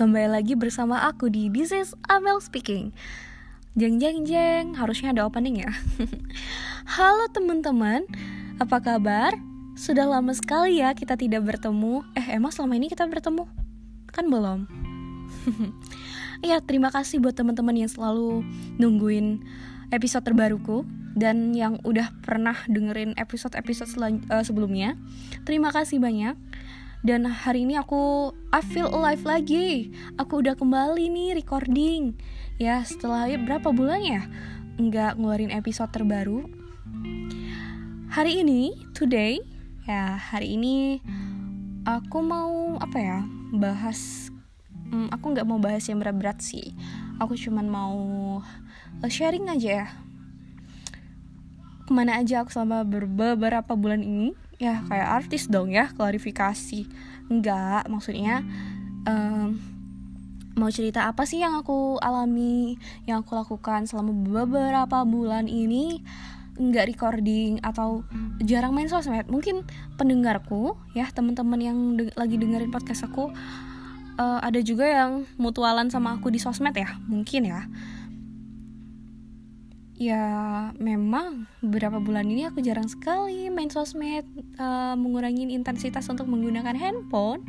Kembali lagi bersama aku di This is Amel Speaking Jeng jeng jeng, harusnya ada opening ya Halo teman-teman, apa kabar? Sudah lama sekali ya kita tidak bertemu Eh emang selama ini kita bertemu? Kan belum Ya terima kasih buat teman-teman yang selalu nungguin episode terbaruku dan yang udah pernah dengerin episode-episode uh, sebelumnya. Terima kasih banyak dan hari ini aku I feel alive lagi. Aku udah kembali nih recording. Ya setelah berapa bulan ya nggak ngeluarin episode terbaru? Hari ini today ya hari ini aku mau apa ya bahas hmm, aku nggak mau bahas yang berat-berat sih. Aku cuman mau sharing aja ya. Ke mana aja aku selama beberapa bulan ini ya kayak artis dong ya klarifikasi. Enggak maksudnya um, mau cerita apa sih yang aku alami yang aku lakukan selama beberapa bulan ini? Nggak recording atau jarang main sosmed. Mungkin pendengarku ya teman-teman yang de lagi dengerin podcast aku uh, ada juga yang mutualan sama aku di sosmed ya mungkin ya ya memang beberapa bulan ini aku jarang sekali main sosmed uh, mengurangi intensitas untuk menggunakan handphone.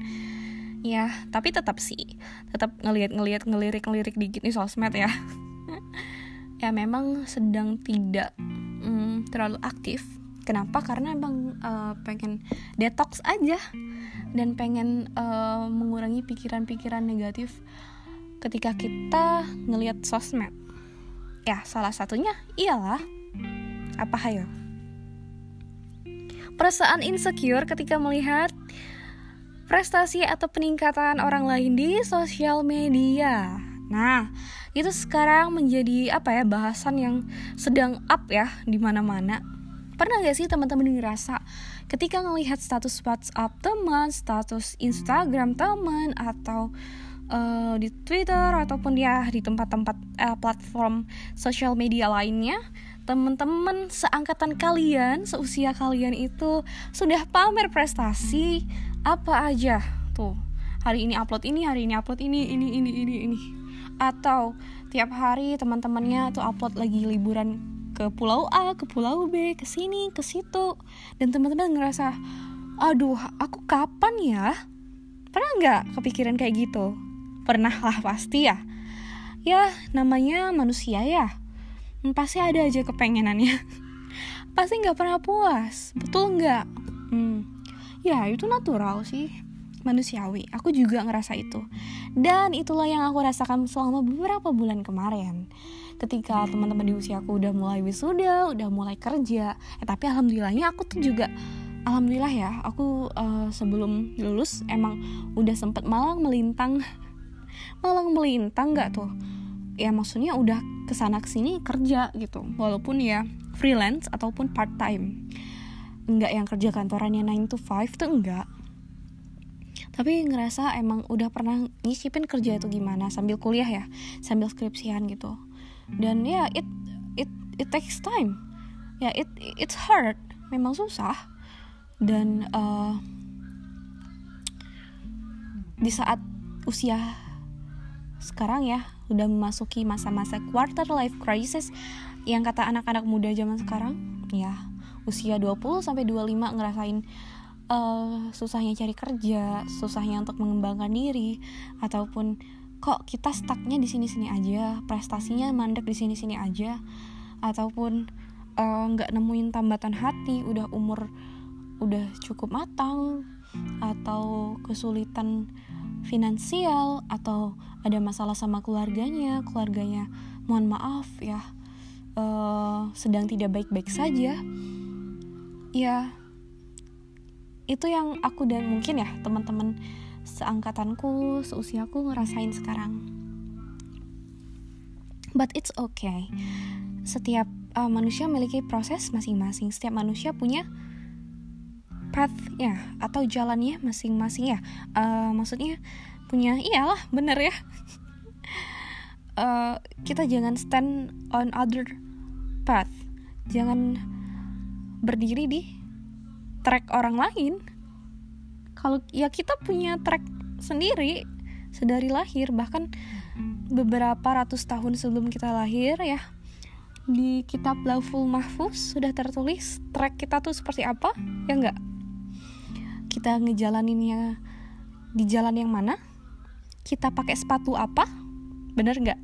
Ya tapi tetap sih tetap ngelihat-ngelihat ngelirik-ngelirik dikit nih sosmed ya. Ya memang sedang tidak um, terlalu aktif. Kenapa? Karena emang uh, pengen detox aja dan pengen uh, mengurangi pikiran-pikiran negatif ketika kita ngelihat sosmed Ya, salah satunya ialah apa hayo? Perasaan insecure ketika melihat prestasi atau peningkatan orang lain di sosial media. Nah, itu sekarang menjadi apa ya bahasan yang sedang up ya di mana-mana. Pernah gak sih teman-teman ngerasa ketika ngelihat status WhatsApp teman, status Instagram teman atau uh, di Twitter ataupun ya di tempat-tempat uh, platform sosial media lainnya teman-teman seangkatan kalian seusia kalian itu sudah pamer prestasi apa aja. Tuh hari ini upload ini hari ini upload ini ini ini ini ini. Atau tiap hari teman-temannya tuh upload lagi liburan ke pulau A ke pulau B ke sini ke situ. Dan teman-teman ngerasa aduh aku kapan ya? Pernah nggak kepikiran kayak gitu Pernah lah pasti ya. Ya, namanya manusia ya. Hmm, pasti ada aja kepengenannya. pasti nggak pernah puas. Betul nggak? Hmm. Ya, itu natural sih. Manusiawi. Aku juga ngerasa itu. Dan itulah yang aku rasakan selama beberapa bulan kemarin. Ketika teman-teman di usiaku udah mulai wisuda, udah mulai kerja. Eh, tapi alhamdulillahnya aku tuh juga alhamdulillah ya aku uh, sebelum lulus emang udah sempet malang melintang malang melintang nggak tuh? Ya maksudnya udah ke sana ke sini kerja gitu. Walaupun ya freelance ataupun part time nggak yang kerja kantorannya 9 to 5 tuh enggak tapi ngerasa emang udah pernah nyicipin kerja itu gimana sambil kuliah ya sambil skripsian gitu. Dan ya it it it takes time. Ya it it's hard. Memang susah. Dan uh, di saat usia sekarang ya udah memasuki masa-masa quarter life crisis. Yang kata anak-anak muda zaman sekarang ya usia 20 sampai 25 ngerasain uh, susahnya cari kerja, susahnya untuk mengembangkan diri ataupun kok kita stucknya di sini-sini aja, prestasinya mandek di sini-sini aja ataupun eh, nggak uh, nemuin tambatan hati, udah umur udah cukup matang atau kesulitan finansial atau ada masalah sama keluarganya, keluarganya mohon maaf ya uh, sedang tidak baik-baik saja, ya itu yang aku dan mungkin ya teman-teman seangkatanku, seusiaku ngerasain sekarang. But it's okay. Setiap uh, manusia memiliki proses masing-masing. Setiap manusia punya pathnya atau jalannya masing-masing ya. Uh, maksudnya punya iyalah bener ya. Uh, kita jangan stand on other path. Jangan berdiri di track orang lain. Kalau ya kita punya track sendiri sedari lahir bahkan beberapa ratus tahun sebelum kita lahir ya di kitab Lauful Mahfuz sudah tertulis track kita tuh seperti apa ya enggak kita ngejalaninnya di jalan yang mana? Kita pakai sepatu apa? Bener nggak?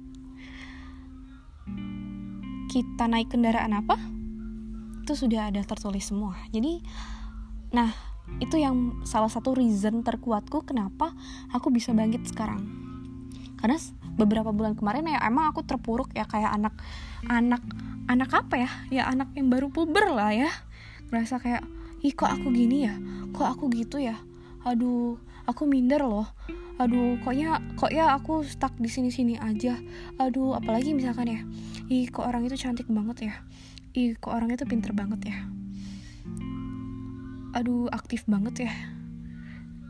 Kita naik kendaraan apa? Itu sudah ada tertulis semua. Jadi nah itu yang salah satu reason terkuatku kenapa aku bisa bangkit sekarang. Karena beberapa bulan kemarin ya emang aku terpuruk ya kayak anak anak anak apa ya? Ya anak yang baru puber lah ya. Merasa kayak ih kok aku gini ya? Kok aku gitu ya? Aduh aku minder loh. Aduh koknya kok ya aku stuck di sini sini aja. Aduh apalagi misalkan ya? Ih kok orang itu cantik banget ya? Ih kok orang itu pinter banget ya? Aduh aktif banget ya?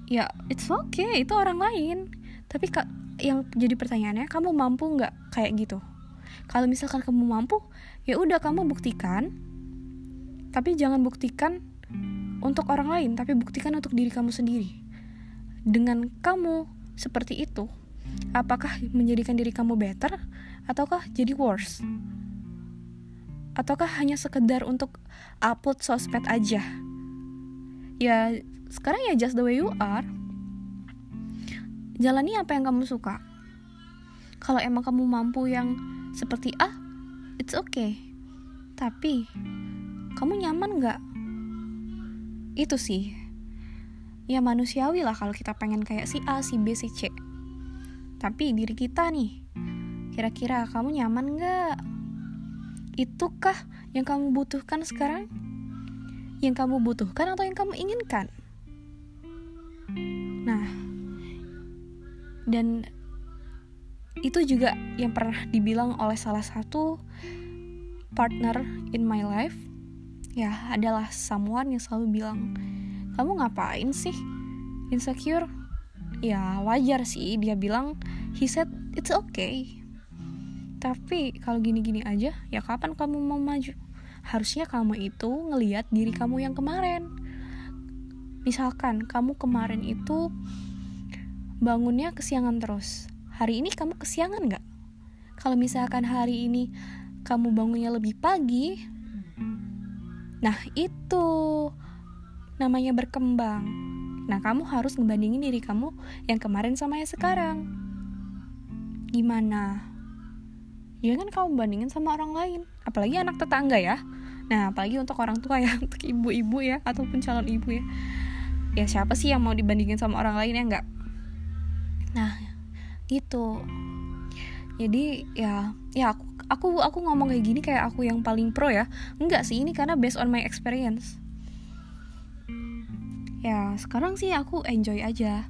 Ya it's okay itu orang lain. Tapi kak yang jadi pertanyaannya kamu mampu nggak kayak gitu? Kalau misalkan kamu mampu ya udah kamu buktikan. Tapi jangan buktikan untuk orang lain tapi buktikan untuk diri kamu sendiri. Dengan kamu seperti itu apakah menjadikan diri kamu better ataukah jadi worse? Ataukah hanya sekedar untuk upload sosmed aja? Ya sekarang ya just the way you are. Jalani apa yang kamu suka. Kalau emang kamu mampu yang seperti A it's okay. Tapi kamu nyaman nggak itu sih. Ya manusiawi lah kalau kita pengen kayak si A si B si C. Tapi diri kita nih kira-kira kamu nyaman nggak? Itukah yang kamu butuhkan sekarang? Yang kamu butuhkan atau yang kamu inginkan. Nah, dan itu juga yang pernah dibilang oleh salah satu partner in my life ya adalah someone yang selalu bilang kamu ngapain sih? Insecure? Ya wajar sih dia bilang he said it's okay. Tapi kalau gini-gini aja ya kapan kamu mau maju? Harusnya kamu itu ngeliat diri kamu yang kemarin. Misalkan kamu kemarin itu bangunnya kesiangan terus. Hari ini kamu kesiangan nggak? Kalau misalkan hari ini kamu bangunnya lebih pagi nah itu namanya berkembang nah kamu harus ngebandingin diri kamu yang kemarin sama yang sekarang gimana ya kan kamu bandingin sama orang lain apalagi anak tetangga ya Nah, apalagi untuk orang tua ya, untuk ibu-ibu ya, ataupun calon ibu ya. Ya siapa sih yang mau dibandingin sama orang lain ya enggak? Nah, gitu. Jadi ya, ya aku aku aku ngomong kayak gini kayak aku yang paling pro ya. Enggak sih, ini karena based on my experience. Ya, sekarang sih aku enjoy aja.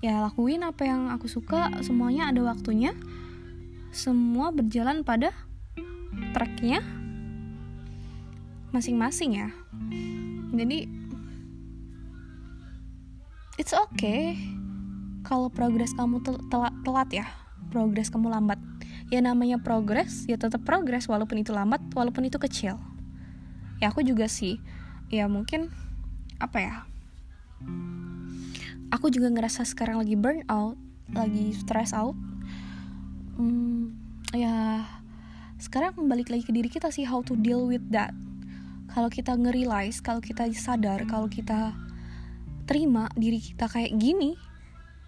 Ya, lakuin apa yang aku suka, semuanya ada waktunya. Semua berjalan pada tracknya masing-masing ya jadi it's okay kalau progres kamu tel telat, ya progres kamu lambat ya namanya progres ya tetap progres walaupun itu lambat walaupun itu kecil. Ya aku juga sih ya mungkin apa ya aku juga ngerasa sekarang lagi burn out lagi stress out. Hmm, ya sekarang balik lagi ke diri kita sih how to deal with that. Kalau kita nge-realize, kalau kita sadar, kalau kita terima diri kita kayak gini,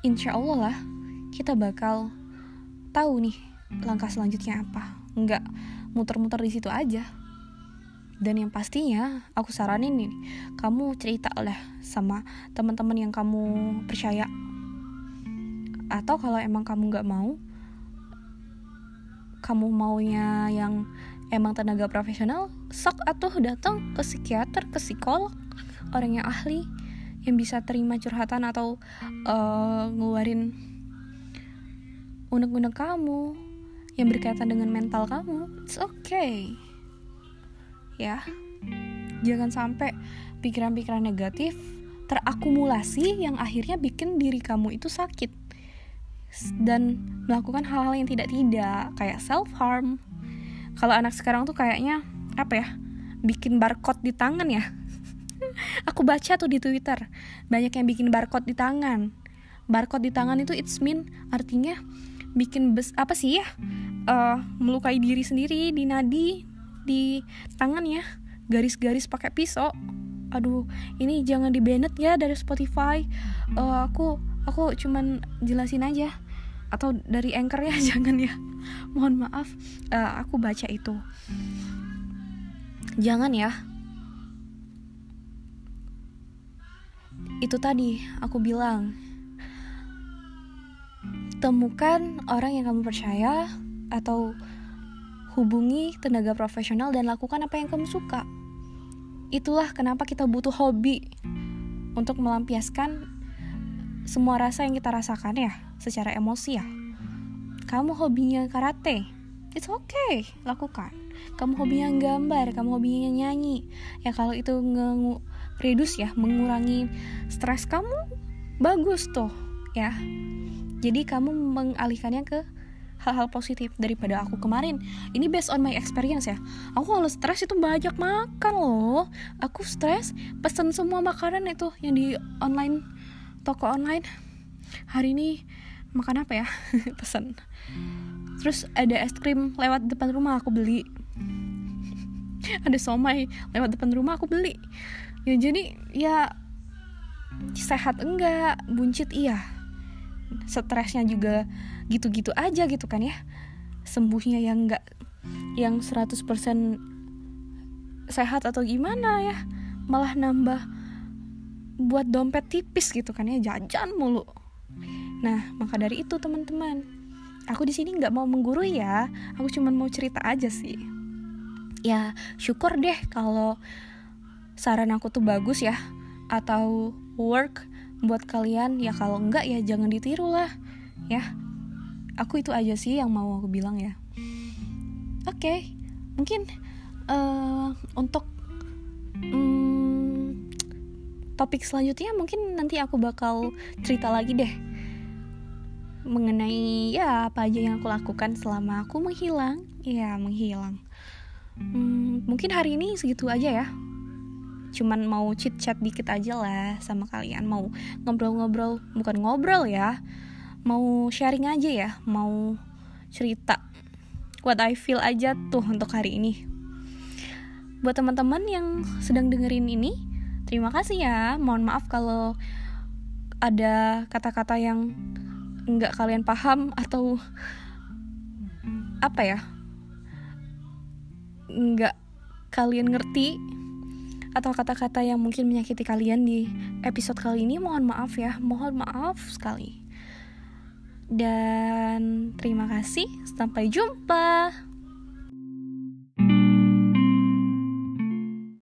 insya Allah lah kita bakal tahu nih langkah selanjutnya apa. Enggak muter-muter di situ aja. Dan yang pastinya aku saranin nih, kamu cerita lah sama teman-teman yang kamu percaya. Atau kalau emang kamu nggak mau, kamu maunya yang emang tenaga profesional sok atuh datang ke psikiater ke psikolog orang yang ahli yang bisa terima curhatan atau uh, ngeluarin unek-unek kamu yang berkaitan dengan mental kamu it's okay. Ya. Jangan sampai pikiran-pikiran negatif terakumulasi yang akhirnya bikin diri kamu itu sakit. Dan melakukan hal-hal yang tidak-tidak kayak self harm kalau anak sekarang tuh kayaknya apa ya bikin barcode di tangan ya. Aku baca tuh di twitter banyak yang bikin barcode di tangan. Barcode di tangan itu it's mean artinya bikin bes apa sih ya uh, melukai diri sendiri di nadi di tangan ya garis-garis pakai pisau. Aduh ini jangan di banned ya dari Spotify. Uh, aku aku cuman jelasin aja. Atau dari anchor ya jangan ya. Mohon maaf. Uh, aku baca itu. Jangan ya. Itu tadi aku bilang temukan orang yang kamu percaya atau hubungi tenaga profesional dan lakukan apa yang kamu suka. Itulah kenapa kita butuh hobi untuk melampiaskan semua rasa yang kita rasakan ya, secara emosi ya. Kamu hobinya karate, it's okay, lakukan. Kamu hobinya gambar, kamu hobinya nyanyi. Ya kalau itu nge reduce ya, mengurangi stres kamu, bagus tuh ya jadi kamu mengalihkannya ke hal-hal positif daripada aku kemarin. Ini based on my experience ya. Aku kalau stres itu banyak makan loh. Aku stres pesen semua makanan itu yang di online toko online. Hari ini makan apa ya? Pesen. Terus ada es krim lewat depan rumah aku beli. Ada somai lewat depan rumah aku beli. Ya jadi ya sehat enggak buncit iya stresnya juga gitu-gitu aja gitu kan ya. Sembuhnya yang enggak yang 100% sehat atau gimana ya malah nambah buat dompet tipis gitu kan ya jajan mulu. Nah maka dari itu teman-teman aku di sini nggak mau menggurui ya. Aku cuma mau cerita aja sih. Ya syukur deh kalau saran aku tuh bagus ya atau work buat kalian ya kalau enggak ya jangan ditiru lah ya. Aku itu aja sih yang mau aku bilang ya. Oke okay, mungkin uh, untuk um, topik selanjutnya mungkin nanti aku bakal cerita lagi deh mengenai ya apa aja yang aku lakukan selama aku menghilang. Ya menghilang. Hmm, mungkin hari ini segitu aja ya cuman mau chit chat dikit aja lah sama kalian. Mau ngobrol-ngobrol bukan ngobrol ya mau sharing aja ya mau cerita. What I feel aja tuh untuk hari ini. Buat teman-teman yang sedang dengerin ini terima kasih ya. Mohon maaf kalau ada kata-kata yang nggak kalian paham atau apa ya? Nggak kalian ngerti atau kata-kata yang mungkin menyakiti kalian di episode kali ini mohon maaf ya. Mohon maaf sekali. Dan terima kasih. Sampai jumpa